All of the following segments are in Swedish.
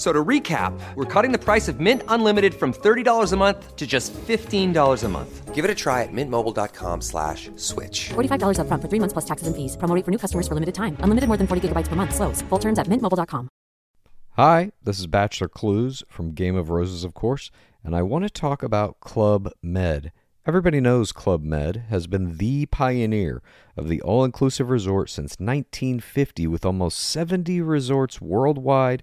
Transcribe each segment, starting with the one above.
So to recap, we're cutting the price of Mint Unlimited from $30 a month to just $15 a month. Give it a try at mintmobile.com slash switch. $45 up front for three months plus taxes and fees. Promo for new customers for limited time. Unlimited more than 40 gigabytes per month. Slows. Full terms at mintmobile.com. Hi, this is Bachelor Clues from Game of Roses, of course, and I want to talk about Club Med. Everybody knows Club Med has been the pioneer of the all inclusive resort since 1950, with almost 70 resorts worldwide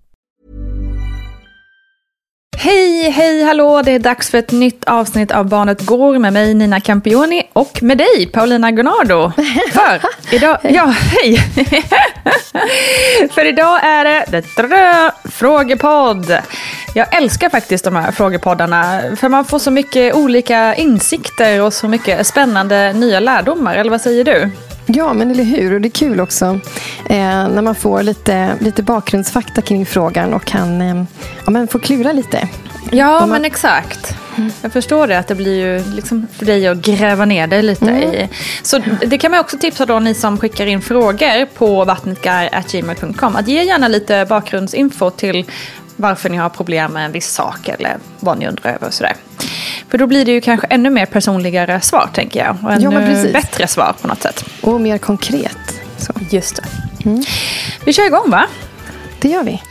Hej, hej, hallå! Det är dags för ett nytt avsnitt av Barnet Går med mig Nina Campioni och med dig Paulina Gonardo. För idag, ja, hej! för idag är det frågepodd. Jag älskar faktiskt de här frågepoddarna för man får så mycket olika insikter och så mycket spännande nya lärdomar, eller vad säger du? Ja, men eller hur? Och det är kul också eh, när man får lite, lite bakgrundsfakta kring frågan och kan eh, ja, men få klura lite. Ja, man... men exakt. Jag förstår det, att det blir ju liksom för dig att gräva ner dig lite mm. i. Så det kan man också tipsa då ni som skickar in frågor på vattnetgar.gmail.com. Att ge gärna lite bakgrundsinfo till varför ni har problem med en viss sak eller vad ni undrar över och sådär. För då blir det ju kanske ännu mer personligare svar tänker jag. Och ännu ja, bättre svar på något sätt. Och mer konkret. Så. Just det. Mm. Vi kör igång va? Det gör vi.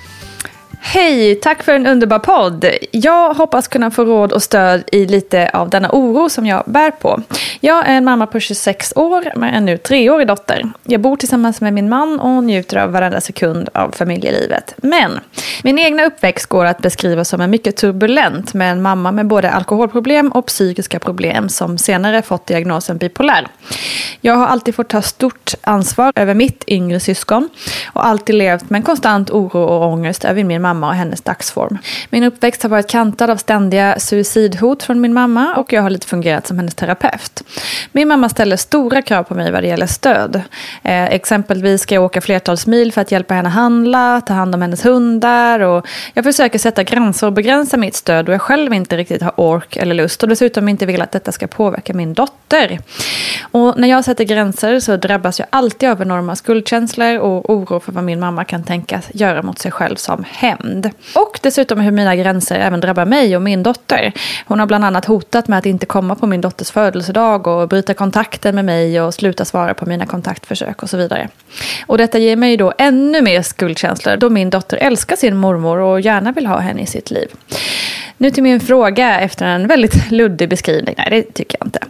Hej, tack för en underbar podd. Jag hoppas kunna få råd och stöd i lite av denna oro som jag bär på. Jag är en mamma på 26 år med en nu treårig dotter. Jag bor tillsammans med min man och njuter av varenda sekund av familjelivet. Men min egna uppväxt går att beskriva som en mycket turbulent med en mamma med både alkoholproblem och psykiska problem som senare fått diagnosen bipolär. Jag har alltid fått ta stort ansvar över mitt yngre syskon och alltid levt med en konstant oro och ångest över min mamma och hennes dagsform. Min uppväxt har varit kantad av ständiga suicidhot från min mamma och jag har lite fungerat som hennes terapeut. Min mamma ställer stora krav på mig vad det gäller stöd. Eh, exempelvis ska jag åka flertals mil för att hjälpa henne handla, ta hand om hennes hundar och jag försöker sätta gränser och begränsa mitt stöd och jag själv inte riktigt har ork eller lust och dessutom inte vill att detta ska påverka min dotter. Och när jag sätter gränser så drabbas jag alltid av enorma skuldkänslor och oro för vad min mamma kan tänkas göra mot sig själv som hämnd. Och dessutom hur mina gränser även drabbar mig och min dotter. Hon har bland annat hotat med att inte komma på min dotters födelsedag och bryta kontakten med mig och sluta svara på mina kontaktförsök och så vidare. Och detta ger mig då ännu mer skuldkänslor då min dotter älskar sin mormor och gärna vill ha henne i sitt liv. Nu till min fråga efter en väldigt luddig beskrivning. Nej, det tycker jag inte.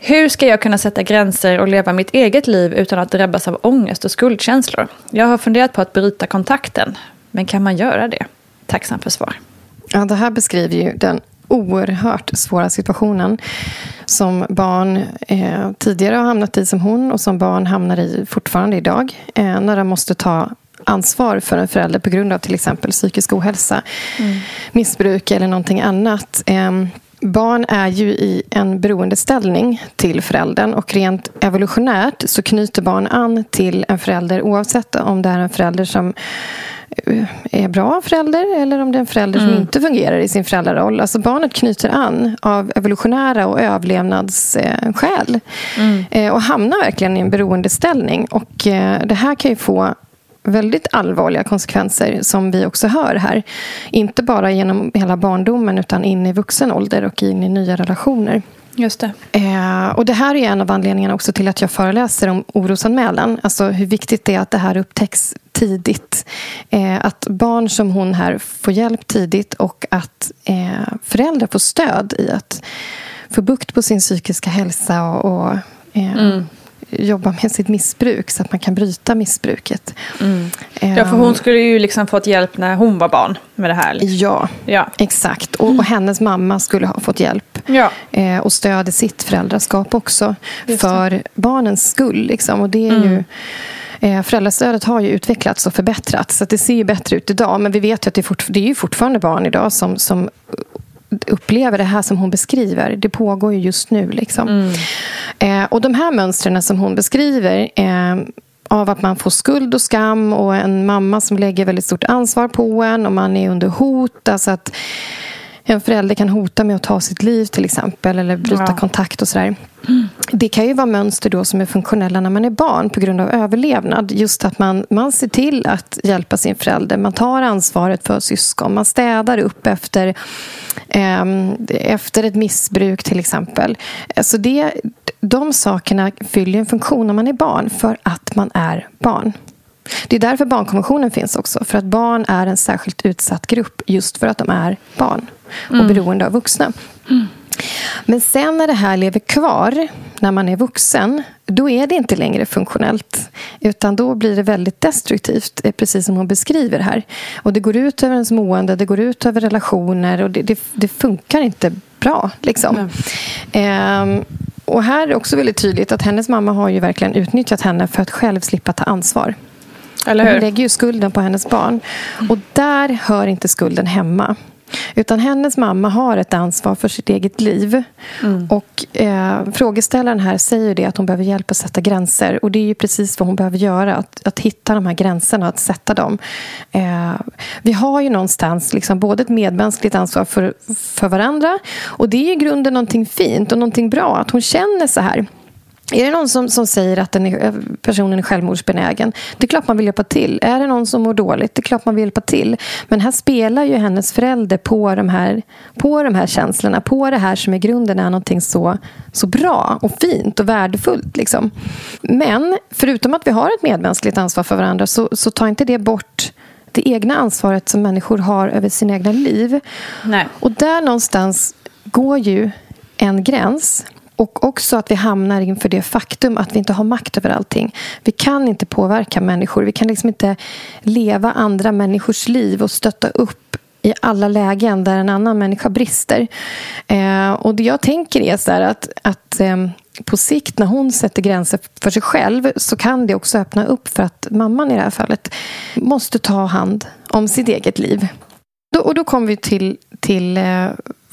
Hur ska jag kunna sätta gränser och leva mitt eget liv utan att drabbas av ångest och skuldkänslor? Jag har funderat på att bryta kontakten. Men kan man göra det? Tacksam för svar. Ja, det här beskriver ju den oerhört svåra situationen som barn eh, tidigare har hamnat i som hon och som barn hamnar i fortfarande idag. Eh, när de måste ta ansvar för en förälder på grund av till exempel psykisk ohälsa, mm. missbruk eller någonting annat. Eh, Barn är ju i en beroendeställning till föräldern och rent evolutionärt så knyter barn an till en förälder oavsett om det är en förälder som eh, är bra förälder eller om det är en förälder mm. som inte fungerar i sin föräldraroll. Alltså barnet knyter an av evolutionära och överlevnadsskäl mm. Eh, och hamnar verkligen i en beroendeställning. Och eh, det här kan ju få väldigt allvarliga konsekvenser som vi också hör här. Inte bara genom hela barndomen utan in i vuxen ålder och in i nya relationer. Just det. Eh, och det här är en av anledningarna också till att jag föreläser om orosanmälan. Alltså hur viktigt det är att det här upptäcks tidigt. Eh, att barn som hon här får hjälp tidigt och att eh, föräldrar får stöd i att få bukt på sin psykiska hälsa och, och eh, mm jobba med sitt missbruk så att man kan bryta missbruket. Mm. Ja, för hon ehm. skulle ju liksom fått hjälp när hon var barn med det här. Ja, ja. exakt. Och, och hennes mamma skulle ha fått hjälp. Ja. Eh, och stöd i sitt föräldraskap också. för barnens skull. Liksom. Och det är mm. ju... Eh, föräldrastödet har ju utvecklats och förbättrats. Så det ser ju bättre ut idag. Men vi vet ju att det är, det är ju fortfarande barn idag som, som upplever det här som hon beskriver. Det pågår ju just nu. Liksom. Mm. Eh, och de här mönstren som hon beskriver eh, av att man får skuld och skam och en mamma som lägger väldigt stort ansvar på en och man är under hot. Alltså att en förälder kan hota med att ta sitt liv till exempel eller bryta ja. kontakt och sådär. Mm. Det kan ju vara mönster då som är funktionella när man är barn på grund av överlevnad. Just att man, man ser till att hjälpa sin förälder. Man tar ansvaret för syskon. Man städar upp efter, eh, efter ett missbruk till exempel. Så det, de sakerna fyller en funktion när man är barn för att man är barn. Det är därför barnkonventionen finns också. För att barn är en särskilt utsatt grupp just för att de är barn och mm. beroende av vuxna. Mm. Men sen när det här lever kvar, när man är vuxen, då är det inte längre funktionellt. Utan då blir det väldigt destruktivt, eh, precis som hon beskriver här. Och det går ut över ens mående, det går ut över relationer och det, det, det funkar inte bra. Liksom. Mm. Ehm, och här är det också väldigt tydligt att hennes mamma har ju verkligen utnyttjat henne för att själv slippa ta ansvar. Eller hur? Hon lägger ju skulden på hennes barn. Och där hör inte skulden hemma. Utan hennes mamma har ett ansvar för sitt eget liv. Mm. Och eh, Frågeställaren här säger det att hon behöver hjälp att sätta gränser. Och det är ju precis vad hon behöver göra. Att, att hitta de här gränserna, att sätta dem. Eh, vi har ju någonstans liksom både ett medmänskligt ansvar för, för varandra. Och det är i grunden någonting fint och någonting bra. Att hon känner så här. Är det någon som, som säger att den är, personen är självmordsbenägen? Det är klart man vill hjälpa till. Är det någon som mår dåligt? Det är klart man vill hjälpa till. Men här spelar ju hennes förälder på de här, på de här känslorna. På det här som i grunden är någonting så, så bra och fint och värdefullt. Liksom. Men förutom att vi har ett medmänskligt ansvar för varandra så, så tar inte det bort det egna ansvaret som människor har över sina egna liv. Nej. Och där någonstans går ju en gräns. Och också att vi hamnar inför det faktum att vi inte har makt över allting. Vi kan inte påverka människor. Vi kan liksom inte leva andra människors liv och stötta upp i alla lägen där en annan människa brister. Eh, och det jag tänker är så att, att eh, på sikt när hon sätter gränser för sig själv så kan det också öppna upp för att mamman i det här fallet måste ta hand om sitt eget liv. Då, och då kommer vi till, till eh,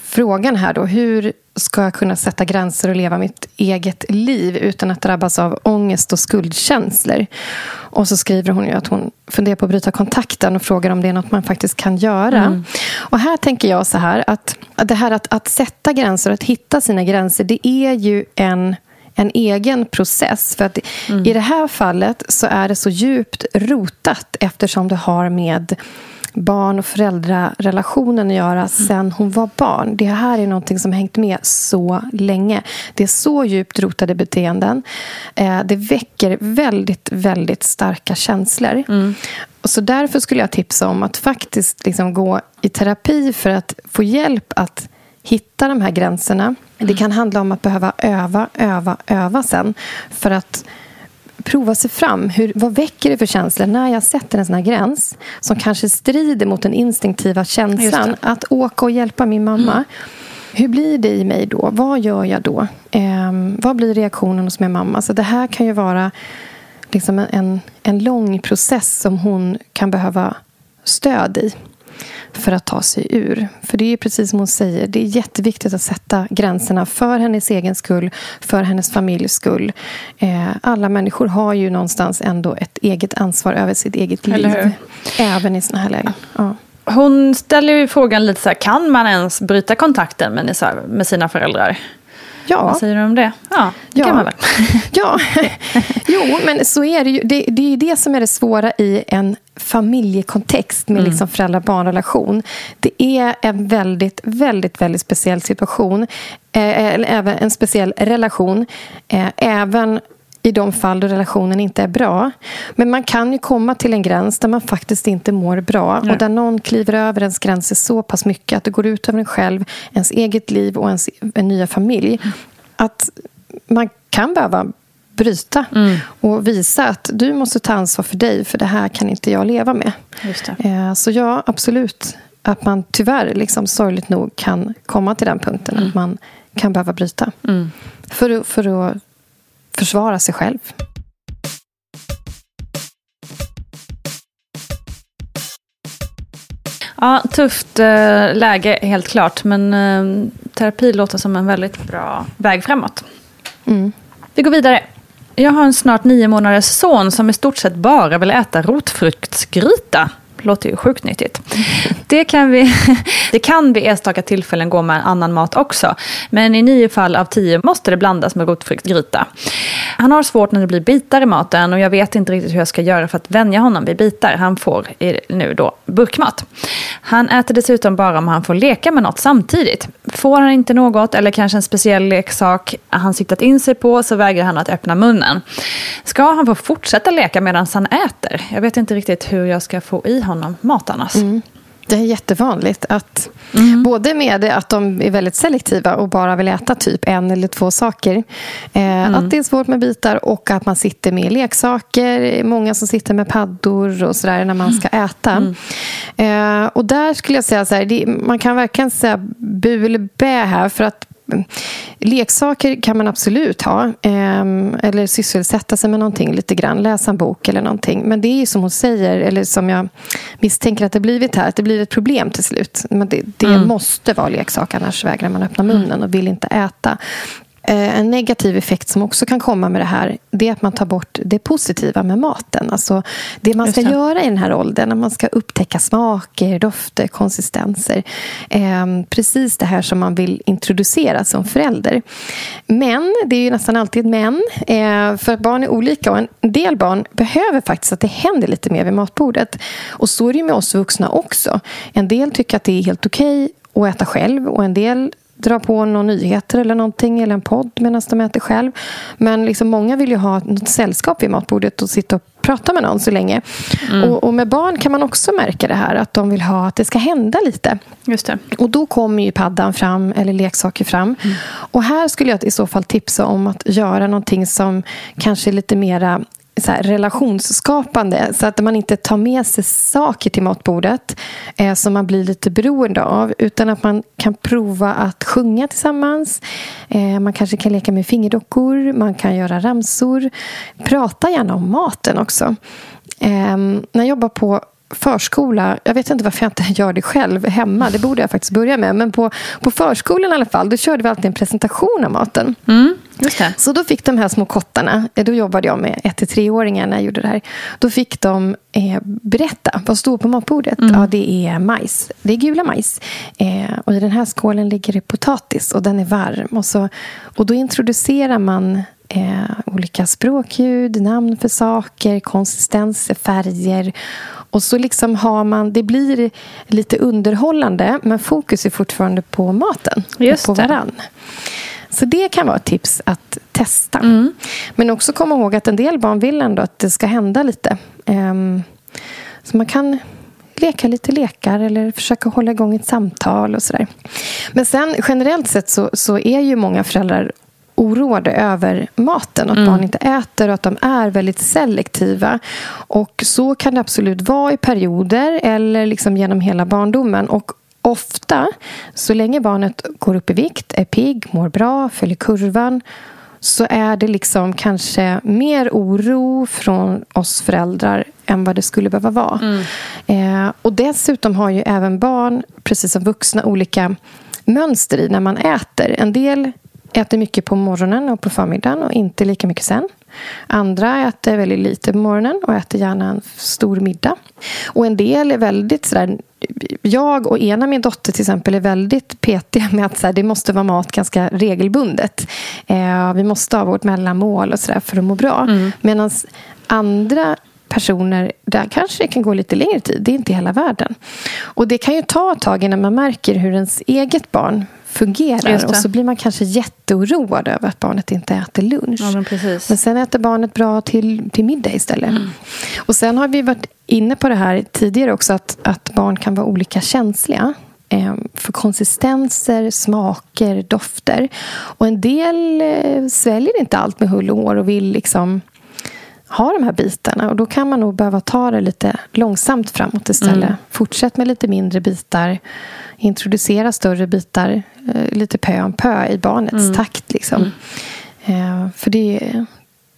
frågan här då. Hur ska jag kunna sätta gränser och leva mitt eget liv utan att drabbas av ångest och skuldkänslor? Och så skriver hon ju att hon funderar på att bryta kontakten och frågar om det är något man faktiskt kan göra. Mm. Och här tänker jag så här att det här att, att sätta gränser och att hitta sina gränser det är ju en en egen process. För att mm. I det här fallet så är det så djupt rotat eftersom det har med barn och föräldrarelationen att göra mm. sen hon var barn. Det här är någonting som hängt med så länge. Det är så djupt rotade beteenden. Eh, det väcker väldigt, väldigt starka känslor. Mm. så därför skulle jag tipsa om att faktiskt liksom gå i terapi för att få hjälp att hitta de här gränserna. Mm. Det kan handla om att behöva öva, öva, öva sen. För att prova sig fram. Hur, vad väcker det för känslor när jag sätter en sån här gräns som kanske strider mot den instinktiva känslan att åka och hjälpa min mamma? hur blir det i mig då? Vad gör jag då? Eh, vad blir reaktionen hos min mamma? Så det här kan ju vara liksom en, en lång process som hon kan behöva stöd i för att ta sig ur. För det är precis som hon säger, det är jätteviktigt att sätta gränserna för hennes egen skull, för hennes familjs skull. Eh, alla människor har ju någonstans ändå ett eget ansvar över sitt eget liv. Även i såna här lägen. Ja. Hon ställer ju frågan lite så här, kan man ens bryta kontakten med, med sina föräldrar? Ja. Vad säger du om det? Ja, det ja. kan man väl. ja, jo, men så är det ju. Det, det är det som är det svåra i en familjekontext med mm. liksom föräldrar-barnrelation. Det är en väldigt, väldigt, väldigt speciell situation. Eh, även en speciell relation. Eh, även i de fall då relationen inte är bra. Men man kan ju komma till en gräns där man faktiskt inte mår bra Nej. och där någon kliver över ens gränser så pass mycket att det går ut över en själv, ens eget liv och ens en nya familj. Att man kan behöva bryta mm. och visa att du måste ta ansvar för dig för det här kan inte jag leva med. Eh, så ja, absolut att man tyvärr, liksom, sorgligt nog, kan komma till den punkten mm. att man kan behöva bryta. Mm. För, för att försvara sig själv. Ja, tufft äh, läge helt klart. Men äh, terapi låter som en väldigt bra väg framåt. Mm. Vi går vidare. Jag har en snart nio månaders son som i stort sett bara vill äta rotfruktsgryta låter ju sjukt nyttigt. Det kan, vi, det kan vid enstaka tillfällen gå med annan mat också. Men i nio fall av tio måste det blandas med rotfruktsgryta. Han har svårt när det blir bitar i maten och jag vet inte riktigt hur jag ska göra för att vänja honom vid bitar. Han får nu då burkmat. Han äter dessutom bara om han får leka med något samtidigt. Får han inte något eller kanske en speciell leksak han siktat in sig på så vägrar han att öppna munnen. Ska han få fortsätta leka medan han äter? Jag vet inte riktigt hur jag ska få i honom mat annars. Mm. Det är jättevanligt. att mm. Både med att de är väldigt selektiva och bara vill äta typ en eller två saker. Eh, mm. Att det är svårt med bitar och att man sitter med leksaker. Många som sitter med paddor och sådär när man ska äta. Mm. Eh, och där skulle jag säga så här, det, man kan verkligen säga bu eller bä här. För att leksaker kan man absolut ha. Ehm, eller sysselsätta sig med någonting lite grann. Läsa en bok eller någonting. Men det är som hon säger, eller som jag misstänker att det blivit här, att det blir ett problem till slut. Men det, det mm. måste vara leksak, annars vägrar man öppna munnen och vill inte äta. Eh, en negativ effekt som också kan komma med det här det är att man tar bort det positiva med maten. Alltså det man ska göra i den här åldern, när man ska upptäcka smaker, dofter, konsistenser. Eh, precis det här som man vill introducera som förälder. Men, det är ju nästan alltid män, eh, för barn är olika och en del barn behöver faktiskt att det händer lite mer vid matbordet. Och så är det med oss vuxna också. En del tycker att det är helt okej okay att äta själv och en del dra på några nyheter eller någonting eller en podd medan de äter själv. Men liksom många vill ju ha något sällskap vid matbordet och sitta och prata med någon så länge. Mm. Och, och, med barn kan man också märka det här att de vill ha att det ska hända lite. Just det. Och då kommer ju paddan fram eller leksaker fram. Mm. Och här skulle jag i så fall tipsa om att göra någonting som kanske är lite mera så här, relationsskapande. Så att man inte tar med sig saker till matbordet eh, som man blir lite beroende av. Utan att man kan prova att sjunga tillsammans. Eh, man kanske kan leka med fingerdockor. Man kan göra ramsor. Prata gärna om maten också. Eh, när jag jobbar på förskola, jag vet inte varför jag inte gör det själv hemma, det borde jag faktiskt börja med, men på, på förskolan i alla fall, då körde vi alltid en presentation av maten. Mm, så då fick de här små kottarna, eh, då jobbade jag med 1-3-åringar när jag gjorde det här, då fick de eh, berätta, vad står på matbordet? Mm. Ja, det är majs, det är gula majs. Eh, och i den här skålen ligger det potatis och den är varm. Och, så, och då introducerar man eh, olika språkljud, namn för saker, konsistenser, färger och så liksom har man, det blir lite underhållande men fokus är fortfarande på maten Just och på varann. Så det kan vara ett tips att testa. Mm. Men också komma ihåg att en del barn vill ändå att det ska hända lite. Um, så man kan leka lite lekar eller försöka hålla igång ett samtal och sådär. Men sen generellt sett så, så är ju många föräldrar oroade över maten. Att mm. barn inte äter och att de är väldigt selektiva. Och Så kan det absolut vara i perioder eller liksom genom hela barndomen. Och ofta, så länge barnet går upp i vikt, är pigg, mår bra, följer kurvan så är det liksom kanske mer oro från oss föräldrar än vad det skulle behöva vara. Mm. Eh, och dessutom har ju även barn, precis som vuxna, olika mönster i när man äter. En del äter mycket på morgonen och på förmiddagen och inte lika mycket sen. Andra äter väldigt lite på morgonen och äter gärna en stor middag. Och en del är väldigt sådär... Jag och ena min dotter till exempel är väldigt petiga med att så det måste vara mat ganska regelbundet. Eh, vi måste ha vårt mellanmål och sådär för att må bra. Mm. Medan andra personer, där kanske det kan gå lite längre tid. Det är inte hela världen. Och det kan ju ta ett tag innan man märker hur ens eget barn fungerar. Och så blir man kanske jätteoroad över att barnet inte äter lunch. Ja, men, men, sen äter barnet bra till, till middag istället. Mm. Och sen har vi varit inne på det här tidigare också att, att barn kan vara olika känsliga eh, för konsistenser, smaker, dofter. Och en del eh, sväljer inte allt med hull och hår och vill liksom ha de här bitarna. Och Då kan man nog behöva ta det lite långsamt framåt istället. Mm. Fortsätt med lite mindre bitar. Introducera större bitar eh, lite pö om pö i barnets mm. takt. Liksom. Mm. Eh, för det,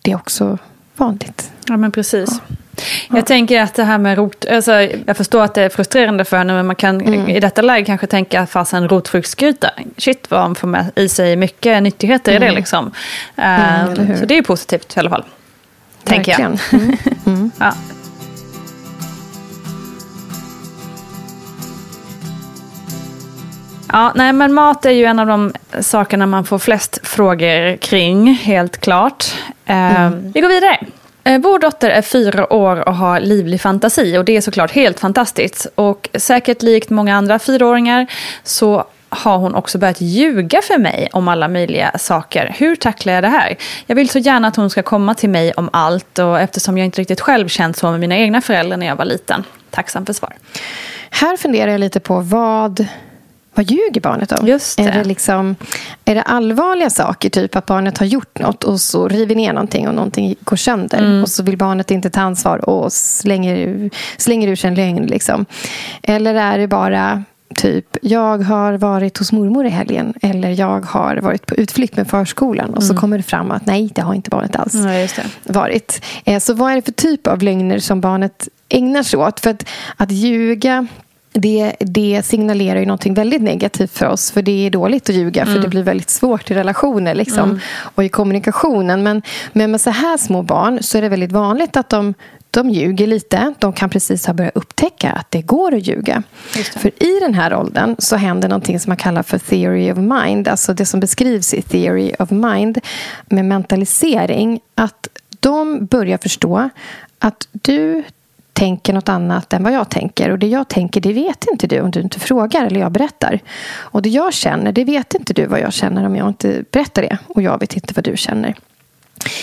det är också vanligt. Ja, men precis. Ja. Jag tänker att det här med rot... Alltså, jag förstår att det är frustrerande för henne, men man kan mm. i detta läge kanske tänka fasen rotfruktsgryta. Shit vad man får med i sig mycket nyttigheter mm. i det. Liksom. Uh, så det är positivt i alla fall tänker jag. Mm. Mm. ja. Ja, nej, men mat är ju en av de sakerna man får flest frågor kring, helt klart. Eh, mm. Vi går vidare. Eh, vår dotter är fyra år och har livlig fantasi och det är såklart helt fantastiskt. Och säkert likt många andra fyraåringar så har hon också börjat ljuga för mig om alla möjliga saker. Hur tacklar jag det här? Jag vill så gärna att hon ska komma till mig om allt och eftersom jag inte riktigt själv känt så med mina egna föräldrar när jag var liten. Tacksam för svar. Här funderar jag lite på vad vad ljuger barnet om? Just det. Är, det liksom, är det allvarliga saker, typ att barnet har gjort något och så river ner någonting och någonting går sönder mm. och så vill barnet inte ta ansvar och slänger, slänger ur sig en lögn? Liksom. Eller är det bara Typ, jag har varit hos mormor i helgen. Eller jag har varit på utflykt med förskolan. Och mm. så kommer det fram att nej, det har inte barnet alls ja, varit. Eh, så vad är det för typ av lögner som barnet ägnar sig åt? För att, att ljuga det, det signalerar ju någonting väldigt negativt för oss. För det är dåligt att ljuga. För mm. det blir väldigt svårt i relationer liksom, mm. och i kommunikationen. Men, men med så här små barn så är det väldigt vanligt att de de ljuger lite. De kan precis ha börjat upptäcka att det går att ljuga. För i den här åldern så händer någonting som man kallar för theory of mind. Alltså det som beskrivs i theory of mind med mentalisering. Att de börjar förstå att du tänker något annat än vad jag tänker. Och det jag tänker, det vet inte du om du inte frågar eller jag berättar. Och det jag känner, det vet inte du vad jag känner om jag inte berättar det. Och jag vet inte vad du känner.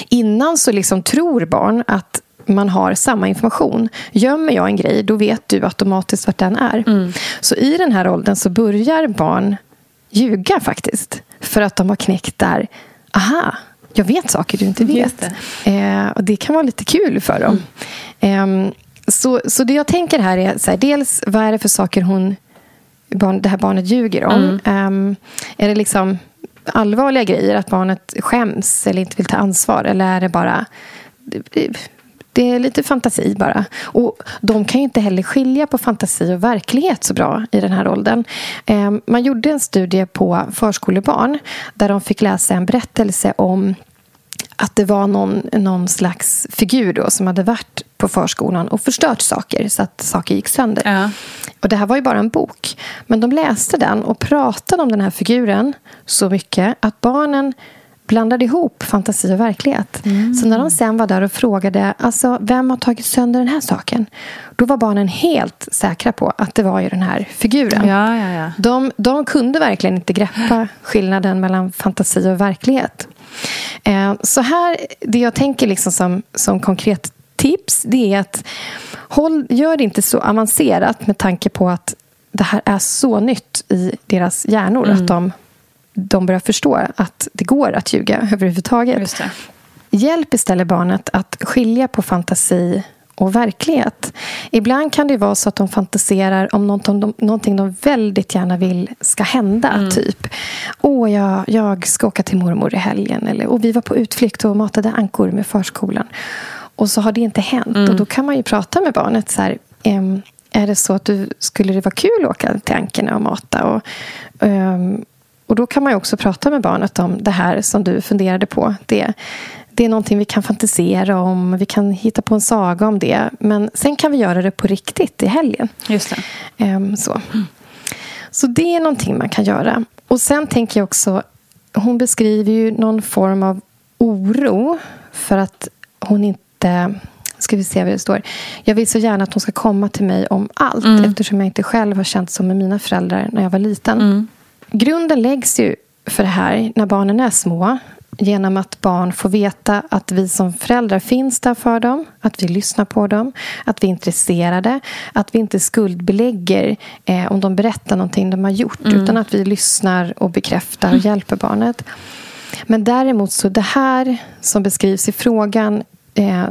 Innan så liksom tror barn att man har samma information. Gömmer jag en grej, då vet du automatiskt vart den är. Mm. Så i den här åldern så börjar barn ljuga faktiskt. För att de har knäckt där, aha, jag vet saker du inte vet. Det. Eh, och det kan vara lite kul för dem. Mm. Eh, så, så det jag tänker här är, så här, dels vad är det för saker hon, barn, det här barnet ljuger om? Mm. Eh, är det liksom allvarliga grejer, att barnet skäms eller inte vill ta ansvar? Eller är det bara det är lite fantasi bara. Och De kan ju inte heller skilja på fantasi och verklighet så bra i den här åldern. Ehm, man gjorde en studie på förskolebarn där de fick läsa en berättelse om att det var någon, någon slags figur då som hade varit på förskolan och förstört saker så att saker gick sönder. Ja. Och Det här var ju bara en bok. Men de läste den och pratade om den här figuren så mycket att barnen blandade ihop fantasi och verklighet. Mm. Så när de sen var där och frågade alltså, vem har tagit sönder den här saken? Då var barnen helt säkra på att det var ju den här figuren. Ja, ja, ja. De, de kunde verkligen inte greppa skillnaden mellan fantasi och verklighet. Eh, så här, det jag tänker liksom som, som konkret tips det är att håll, gör det inte så avancerat med tanke på att det här är så nytt i deras hjärnor. Mm. Att de de börjar förstå att det går att ljuga överhuvudtaget. Hjälp istället barnet att skilja på fantasi och verklighet. Ibland kan det vara så att de fantiserar om någonting de, någonting de väldigt gärna vill ska hända. Mm. Typ, åh, jag, jag ska åka till mormor i helgen. Eller, och vi var på utflykt och matade ankor med förskolan. Och så har det inte hänt. Mm. Och då kan man ju prata med barnet. så här, ehm, är det så att du skulle det vara kul att åka till ankorna och mata? Och, um, och då kan man också prata med barnet om det här som du funderade på. Det, det är någonting vi kan fantisera om. Vi kan hitta på en saga om det. Men sen kan vi göra det på riktigt i helgen. Just det. Um, så. så det är någonting man kan göra. Och sen tänker jag också... Hon beskriver ju någon form av oro för att hon inte ska vi se vad det står. Jag vill så gärna att hon ska komma till mig om allt mm. eftersom jag inte själv har känt så med mina föräldrar när jag var liten. Mm. Grunden läggs ju för det här när barnen är små genom att barn får veta att vi som föräldrar finns där för dem, att vi lyssnar på dem, att vi är intresserade, att vi inte skuldbelägger eh, om de berättar någonting de har gjort, mm. utan att vi lyssnar och bekräftar och mm. hjälper barnet. Men däremot så det här som beskrivs i frågan eh,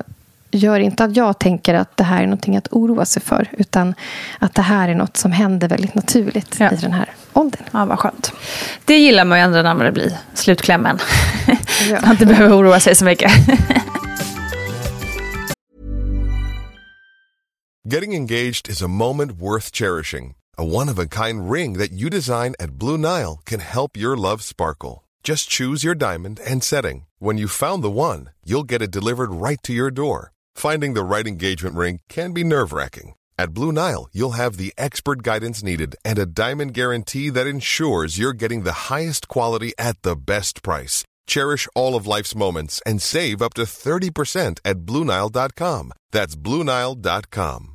gör inte att jag tänker att det här är någonting att oroa sig för utan att det här är något som händer väldigt naturligt ja. i den här åldern. Ja, vad skönt. Det gillar man ju ändå när det blir slutklämmen. Ja. man inte behöver oroa sig så mycket. Getting engaged is a moment worth cherishing. A one-of-a-kind ring that you design at Blue Nile can help your love sparkle. Just choose your diamond and setting. When you found the one, you'll get it delivered right to your door. Finding the right engagement ring can be nerve wracking. At Blue Nile, you'll have the expert guidance needed and a diamond guarantee that ensures you're getting the highest quality at the best price. Cherish all of life's moments and save up to 30% at BlueNile.com. That's BlueNile.com.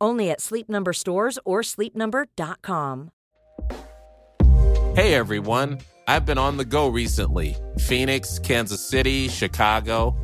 Only at Sleep Number stores or sleepnumber.com. Hey everyone, I've been on the go recently Phoenix, Kansas City, Chicago.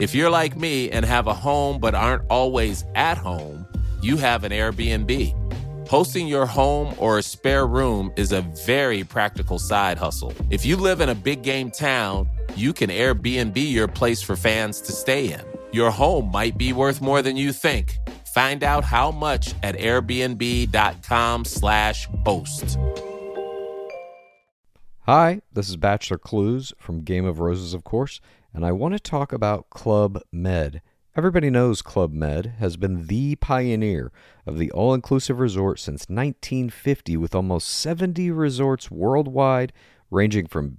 If you're like me and have a home but aren't always at home, you have an Airbnb. Hosting your home or a spare room is a very practical side hustle. If you live in a big game town, you can Airbnb your place for fans to stay in. Your home might be worth more than you think. Find out how much at airbnb.com/slash host. Hi, this is Bachelor Clues from Game of Roses, of course, and I want to talk about Club Med. Everybody knows Club Med has been the pioneer of the all inclusive resort since 1950, with almost 70 resorts worldwide, ranging from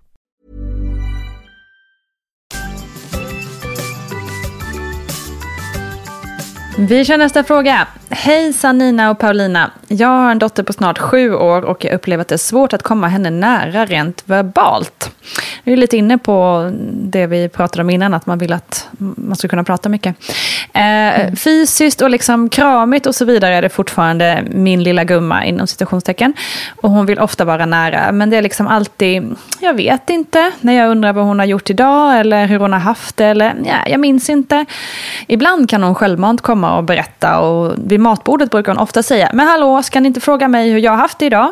Vi kör nästa fråga. Hej Nina och Paulina. Jag har en dotter på snart sju år och jag upplever att det är svårt att komma henne nära rent verbalt. Vi är lite inne på det vi pratade om innan, att man vill att man ska kunna prata mycket. Eh, mm. Fysiskt och liksom kramigt och så vidare är det fortfarande min lilla gumma inom citationstecken. Och hon vill ofta vara nära, men det är liksom alltid, jag vet inte, när jag undrar vad hon har gjort idag eller hur hon har haft det, eller ja, jag minns inte. Ibland kan hon självmant komma och berätta och vid matbordet brukar hon ofta säga, men hallå, ska ni inte fråga mig hur jag har haft det idag?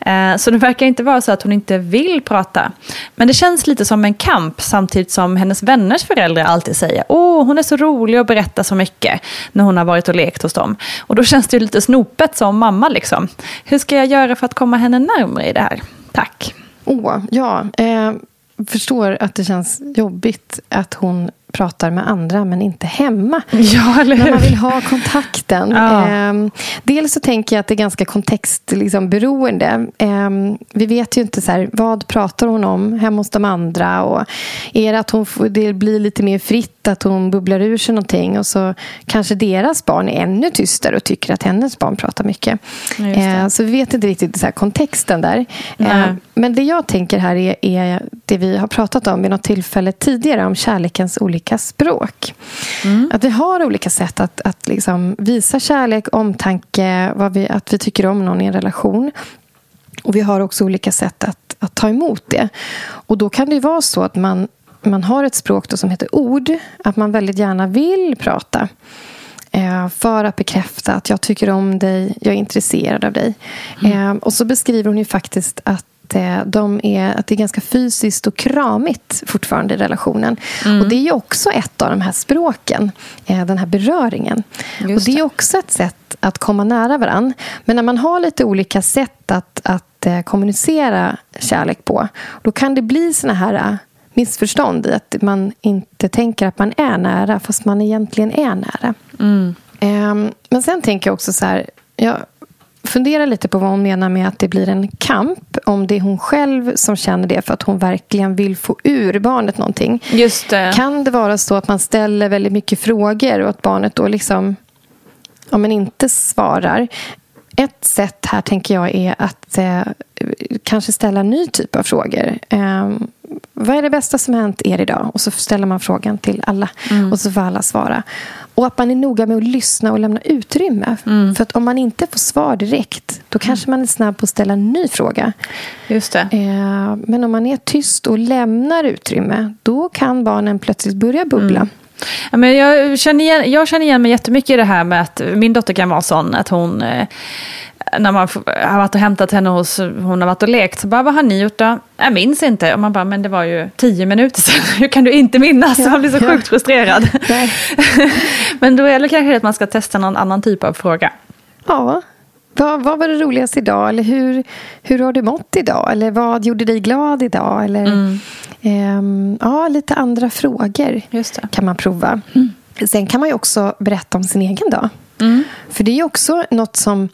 Eh, så det verkar inte vara så att hon inte vill prata. Men det känns lite som en kamp samtidigt som hennes vänners föräldrar alltid säger åh, hon är så rolig och berättar så mycket när hon har varit och lekt hos dem. Och då känns det ju lite snopet som mamma liksom. Hur ska jag göra för att komma henne närmare i det här? Tack. Åh, oh, ja. Eh, förstår att det känns jobbigt att hon pratar med andra men inte hemma. Ja, eller hur? När man vill ha kontakten. Ja. Eh, dels så tänker jag att det är ganska kontextberoende. Liksom, eh, vi vet ju inte så här, vad pratar hon om hemma hos de andra. Och är det att hon det blir lite mer fritt, att hon bubblar ur sig någonting och så kanske deras barn är ännu tystare och tycker att hennes barn pratar mycket. Eh, så vi vet inte riktigt så här, kontexten där. Men det jag tänker här är, är det vi har pratat om vid något tillfälle tidigare om kärlekens olika olika språk. Mm. Att vi har olika sätt att, att liksom visa kärlek, omtanke, vad vi, att vi tycker om någon i en relation. Och vi har också olika sätt att, att ta emot det. Och då kan det ju vara så att man, man har ett språk då som heter ord. Att man väldigt gärna vill prata eh, för att bekräfta att jag tycker om dig, jag är intresserad av dig. Mm. Eh, och så beskriver hon ju faktiskt att Eh, de är, att det är ganska fysiskt och kramigt fortfarande i relationen. Mm. Och Det är också ett av de här språken, eh, den här beröringen. Just och Det är också ett sätt att komma nära varandra. Men när man har lite olika sätt att, att eh, kommunicera kärlek på då kan det bli såna här missförstånd i att man inte tänker att man är nära fast man egentligen är nära. Mm. Ehm, men sen tänker jag också så här... Jag fundera lite på vad hon menar med att det blir en kamp. Om det är hon själv som känner det för att hon verkligen vill få ur barnet någonting. Just det. Kan det vara så att man ställer väldigt mycket frågor och att barnet då liksom ja, men inte svarar? Ett sätt här tänker jag är att eh, kanske ställa en ny typ av frågor. Eh, vad är det bästa som hänt er idag? Och så ställer man frågan till alla. Mm. Och så får alla svara. Och att man är noga med att lyssna och lämna utrymme. Mm. För att om man inte får svar direkt, då kanske mm. man är snabb på att ställa en ny fråga. Just det. Eh, men om man är tyst och lämnar utrymme, då kan barnen plötsligt börja bubbla. Mm. Ja, men jag, känner igen, jag känner igen mig jättemycket i det här med att min dotter kan vara sån att hon eh, när man har varit och hämtat henne hos, hon har varit och lekt, så bara, vad har ni gjort då? Jag minns inte. Och man bara, men det var ju tio minuter sedan. Hur kan du inte minnas? Ja, man blir så ja. sjukt frustrerad. men då är det kanske att man ska testa någon annan typ av fråga. Ja. Vad, vad var det roligaste idag? Eller hur, hur har du mått idag? Eller vad gjorde dig glad idag? Eller, mm. um, ja, lite andra frågor kan man prova. Mm. Sen kan man ju också berätta om sin egen dag. Mm. För det är också något som,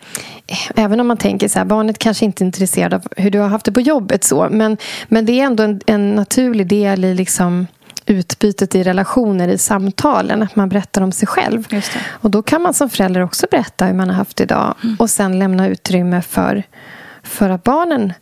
även om man tänker så här, barnet kanske inte är intresserad av hur du har haft det på jobbet så, men, men det är ändå en, en naturlig del i liksom utbytet i relationer, i samtalen, att man berättar om sig själv. Och då kan man som förälder också berätta hur man har haft det idag mm. och sen lämna utrymme för, för att barnen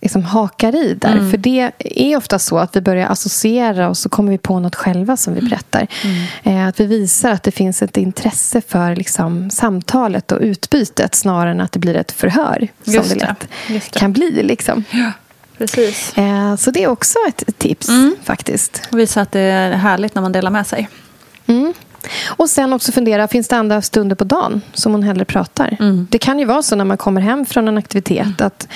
liksom hakar i där. Mm. För det är ofta så att vi börjar associera och så kommer vi på något själva som vi mm. berättar. Mm. Eh, att vi visar att det finns ett intresse för liksom, samtalet och utbytet snarare än att det blir ett förhör. Just som det lätt det. kan bli. Liksom. Ja. Precis. Eh, så det är också ett tips mm. faktiskt. Och visa att det är härligt när man delar med sig. Mm. Och sen också fundera, finns det andra stunder på dagen som hon hellre pratar? Mm. Det kan ju vara så när man kommer hem från en aktivitet att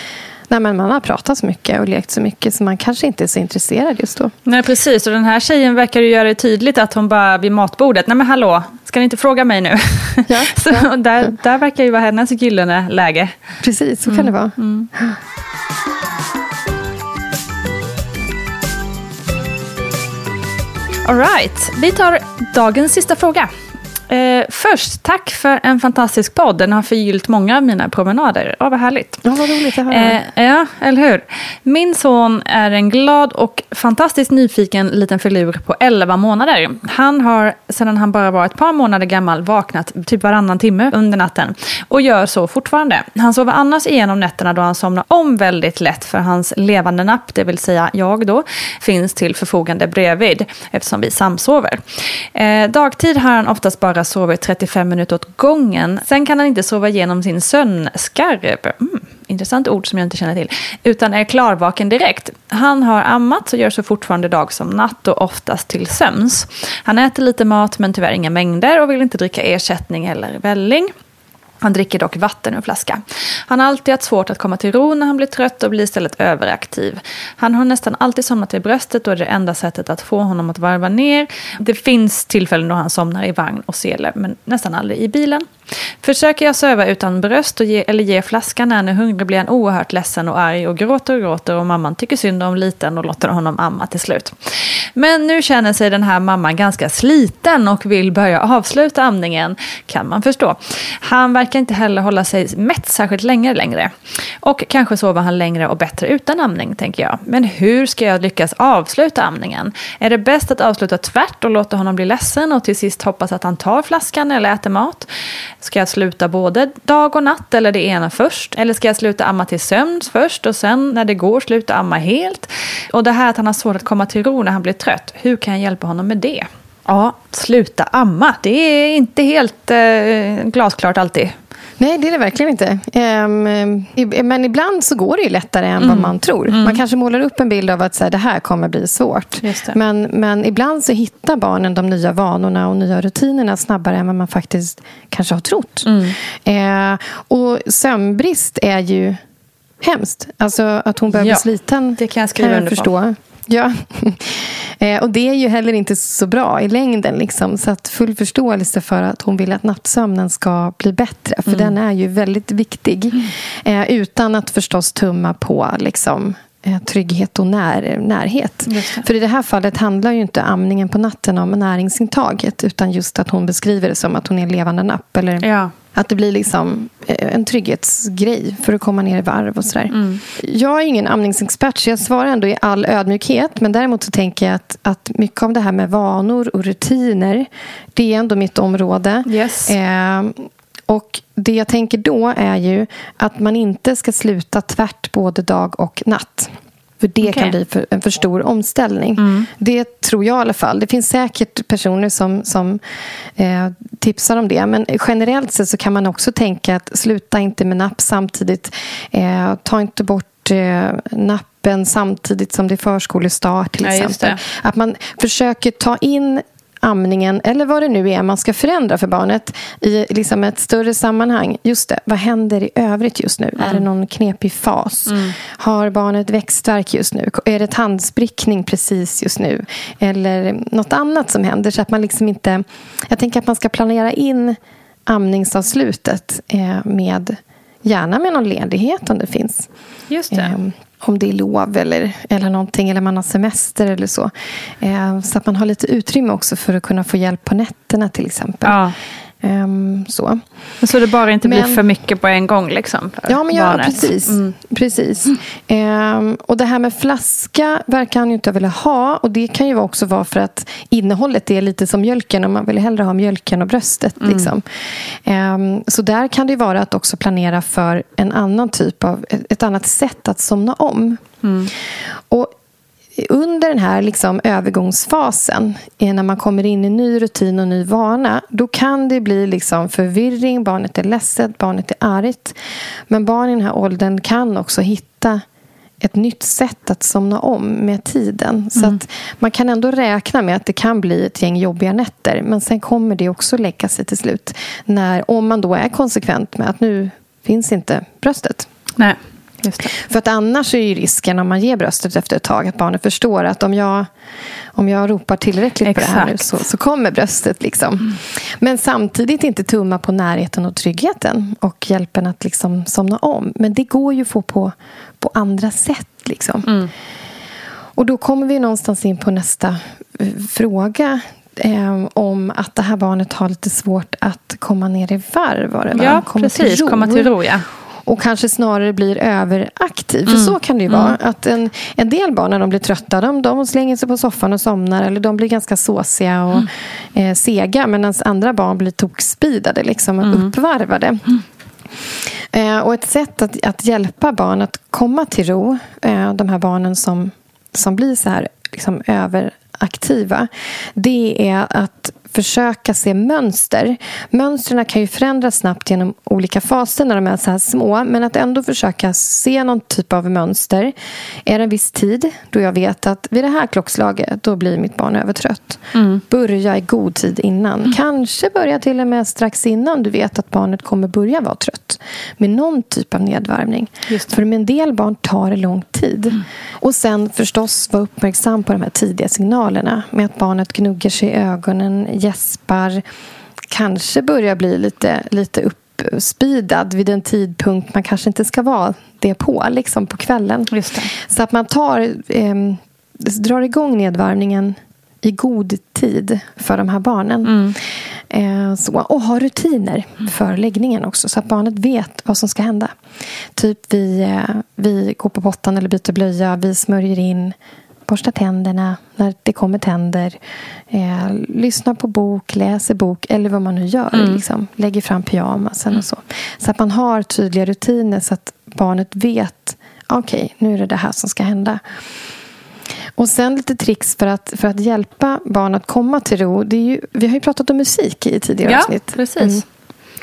Nej, men man har pratat så mycket och lekt så mycket så man kanske inte är så intresserad just då. Nej, precis. Och den här tjejen verkar ju göra det tydligt att hon bara vid matbordet, nej men hallå, ska ni inte fråga mig nu? Ja, så ja. Där, där verkar ju vara hennes gyllene läge. Precis, så kan mm. det vara. Mm. All right, vi tar dagens sista fråga. Eh, först, tack för en fantastisk podd. Den har förgyllt många av mina promenader. Ja, vad härligt. Ja, vad roligt att höra. Eh, ja, eller hur. Min son är en glad och fantastiskt nyfiken liten filur på 11 månader. Han har sedan han bara var ett par månader gammal vaknat typ varannan timme under natten. Och gör så fortfarande. Han sover annars igenom nätterna då han somnar om väldigt lätt för hans levande napp, det vill säga jag då, finns till förfogande bredvid eftersom vi samsover. Eh, dagtid har han oftast bara bara sover 35 minuter åt gången. Sen kan han inte sova igenom sin sömnskarv. Mm, intressant ord som jag inte känner till. Utan är klarvaken direkt. Han har ammat och gör så fortfarande dag som natt och oftast till sömns. Han äter lite mat men tyvärr inga mängder och vill inte dricka ersättning eller välling. Han dricker dock vatten ur flaska. Han har alltid haft svårt att komma till ro när han blir trött och blir istället överaktiv. Han har nästan alltid somnat i bröstet och är det enda sättet att få honom att varva ner. Det finns tillfällen då han somnar i vagn och sele, men nästan aldrig i bilen. Försöker jag söva utan bröst och ge, eller ge flaskan när han är hungrig blir han oerhört ledsen och arg och gråter och gråter och mamman tycker synd om liten och låter honom amma till slut. Men nu känner sig den här mamman ganska sliten och vill börja avsluta amningen, kan man förstå. Han verkar inte heller hålla sig mätt särskilt länge längre. Och kanske sover han längre och bättre utan amning, tänker jag. Men hur ska jag lyckas avsluta amningen? Är det bäst att avsluta tvärt och låta honom bli ledsen och till sist hoppas att han tar flaskan eller äter mat? Ska jag sluta både dag och natt eller det ena först? Eller ska jag sluta amma till sömns först och sen när det går sluta amma helt? Och det här att han har svårt att komma till ro när han blir trött, hur kan jag hjälpa honom med det? Ja, sluta amma. Det är inte helt eh, glasklart alltid. Nej, det är det verkligen inte. Um, men ibland så går det ju lättare än mm. vad man tror. Mm. Man kanske målar upp en bild av att så här, det här kommer bli svårt. Men, men ibland så hittar barnen de nya vanorna och nya rutinerna snabbare än vad man faktiskt kanske har trott. Mm. Uh, och sömnbrist är ju hemskt. Alltså att hon behöver ja, sliten det kan jag, skriva kan jag förstå. Ja, eh, och det är ju heller inte så bra i längden. Liksom. Så att full förståelse för att hon vill att nattsömnen ska bli bättre. För mm. den är ju väldigt viktig. Mm. utan att förstås tumma på liksom, eh, trygghet och när, närhet. För i det här fallet handlar ju inte amningen på natten om näringsintaget. Utan just att hon beskriver det som att hon är en levande napp. Eller ja. Att det blir liksom eh, en trygghetsgrej för att komma ner i varv och sådär. Mm. Jag är ingen amningsexpert så jag svarar ändå i all ödmjukhet. Men däremot så tänker jag att, att mycket av det här med vanor och rutiner det är ändå mitt område. Yes. Eh, och det jag tänker då är ju att man inte ska sluta tvärt både dag och natt. För det okay. kan bli för, en för stor omställning. Mm. Det tror jag i alla fall. Det finns säkert personer som, som eh, tipsar om det. Men generellt sett så kan man också tänka att sluta inte med napp samtidigt. Eh, ta inte bort eh, nappen samtidigt som det är förskolestart till ja, exempel. Att man försöker ta in amningen eller vad det nu är man ska förändra för barnet i liksom ett större sammanhang. Just det, vad händer i övrigt just nu? Mm. Är det mm. någon knepig fas? Mm. Har barnet växtverk just nu? Är det tandsprickning precis just nu? Eller något annat som händer så att man liksom inte... Jag tänker att man ska planera in amningsavslutet eh, med Gärna med någon ledighet om det finns. Just det. Eh, om det är lov eller, eller någonting, eller man har semester eller så. Eh, så att man har lite utrymme också för att kunna få hjälp på nätterna till exempel. Ja. Um, så. så det bara inte men, blir för mycket på en gång? Liksom, ja, men ja, precis. Mm. precis. Mm. Um, och det här med flaska verkar han ju inte vilja ha. Och Det kan ju också vara för att innehållet är lite som mjölken och man vill hellre ha mjölken och bröstet. Mm. Liksom. Um, så där kan det vara att också planera för en annan typ av, ett annat sätt att somna om. Mm. Och under den här liksom övergångsfasen, när man kommer in i ny rutin och ny vana, då kan det bli liksom förvirring, barnet är ledset, barnet är argt. Men barn i den här åldern kan också hitta ett nytt sätt att somna om med tiden. Så mm. att man kan ändå räkna med att det kan bli ett gäng jobbiga nätter. Men sen kommer det också lägga sig till slut. När, om man då är konsekvent med att nu finns inte bröstet. Nej. För att annars är ju risken om man ger bröstet efter ett tag att barnet förstår att om jag, om jag ropar tillräckligt Exakt. på det här nu så, så kommer bröstet. Liksom. Mm. Men samtidigt inte tumma på närheten och tryggheten och hjälpen att liksom somna om. Men det går ju att få på, på andra sätt. Liksom. Mm. Och då kommer vi någonstans in på nästa eh, fråga eh, om att det här barnet har lite svårt att komma ner i varv. Var det, Ja, komma precis. Till komma till ro. Ja och kanske snarare blir överaktiv. För mm. så kan det ju vara. Mm. Att en, en del barn när de blir trötta de, de slänger sig på soffan och somnar eller de blir ganska såsiga och mm. eh, sega medan andra barn blir tokspidade, liksom, mm. uppvarvade. Eh, och ett sätt att, att hjälpa barn att komma till ro, eh, de här barnen som, som blir så här liksom, överaktiva det är att försöka se mönster. Mönstren kan ju förändras snabbt genom olika faser när de är så här små. Men att ändå försöka se någon typ av mönster. Är det en viss tid då jag vet att vid det här klockslaget då blir mitt barn övertrött. Mm. Börja i god tid innan. Mm. Kanske börja till och med strax innan du vet att barnet kommer börja vara trött. Med någon typ av nedvärmning. För med en del barn tar det lång tid. Mm. Och sen förstås vara uppmärksam på de här tidiga signalerna. Med att barnet gnuggar sig i ögonen, gäspar. Kanske börjar bli lite, lite uppspidad vid en tidpunkt man kanske inte ska vara det på, liksom på kvällen. Så att man tar, eh, drar igång nedvarvningen i god tid för de här barnen. Mm. Eh, så, och ha rutiner för läggningen också så att barnet vet vad som ska hända. Typ vi, eh, vi går på pottan eller byter blöja, vi smörjer in borstar tänderna när det kommer tänder. Eh, lyssnar på bok, läser bok eller vad man nu gör. Mm. Liksom, lägger fram pyjamasen mm. och så. Så att man har tydliga rutiner så att barnet vet okej, okay, nu är det det här som ska hända. Och sen lite tricks för att, för att hjälpa barn att komma till ro. Det är ju, vi har ju pratat om musik i tidigare ja, avsnitt. Precis. Mm.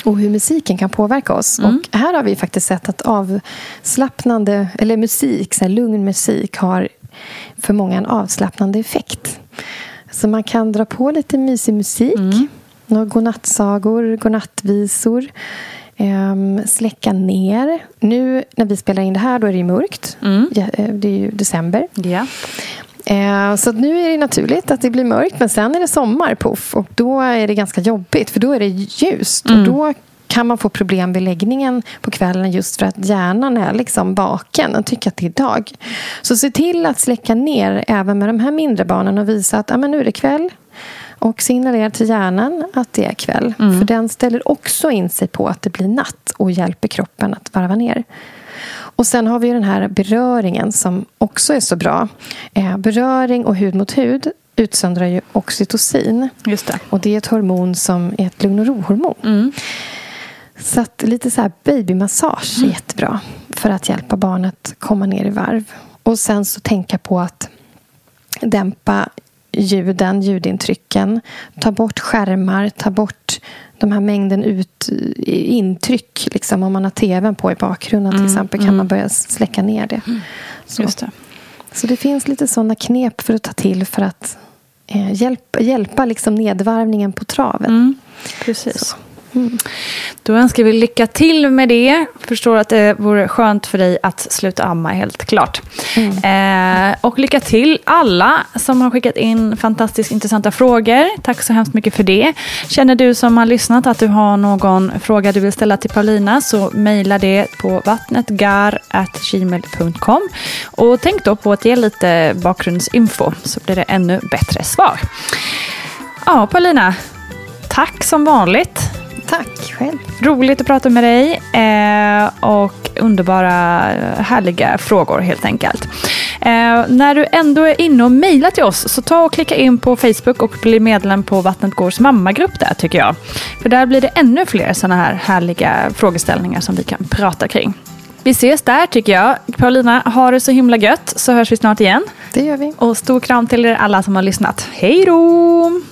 Och hur musiken kan påverka oss. Mm. Och här har vi faktiskt sett att avslappnande, eller musik, så lugn musik har för många en avslappnande effekt. Så man kan dra på lite mysig musik. Mm. Några godnattsagor, godnattvisor. Um, släcka ner. Nu när vi spelar in det här då är det mörkt. Mm. Ja, eh, det är ju december. Yeah. Uh, så nu är det naturligt att det blir mörkt. Men sen är det sommar, puff. Och då är det ganska jobbigt. För då är det ljust. Mm. Och då kan man få problem vid läggningen på kvällen just för att hjärnan är liksom vaken och tycker att det är dag. Så se till att släcka ner även med de här mindre barnen och visa att ah, men nu är det kväll. Och signalera till hjärnan att det är kväll. Mm. För den ställer också in sig på att det blir natt och hjälper kroppen att varva ner. Och sen har vi den här beröringen som också är så bra. Eh, beröring och hud mot hud utsöndrar ju oxytocin. Just det. Och det är ett hormon som är ett lugn och ro-hormon. Mm. Så att lite så här babymassage är mm. jättebra för att hjälpa barnet komma ner i varv. Och sen så tänka på att dämpa ljuden, ljudintrycken. Ta bort skärmar, ta bort de här mängden ut, intryck. Liksom, om man har tvn på i bakgrunden till mm, exempel kan mm. man börja släcka ner det. Så. Just det. Så det finns lite sådana knep för att ta till för att eh, hjälpa, hjälpa liksom nedvarvningen på traven. Mm, precis. Så. Mm. Då önskar vi lycka till med det. Förstår att det vore skönt för dig att sluta amma, helt klart. Mm. Eh, och lycka till alla som har skickat in fantastiskt intressanta frågor. Tack så hemskt mycket för det. Känner du som har lyssnat att du har någon fråga du vill ställa till Paulina så mejla det på vattnetgar.gmail.com. Och tänk då på att ge lite bakgrundsinfo så blir det ännu bättre svar. Ja, Paulina. Tack som vanligt. Tack själv. Roligt att prata med dig eh, och underbara, härliga frågor helt enkelt. Eh, när du ändå är inne och mejlar till oss så ta och klicka in på Facebook och bli medlem på Vattnet Gårds mammagrupp där tycker jag. För där blir det ännu fler sådana här härliga frågeställningar som vi kan prata kring. Vi ses där tycker jag. Paulina, ha det så himla gött så hörs vi snart igen. Det gör vi. Och stor kram till er alla som har lyssnat. Hej då!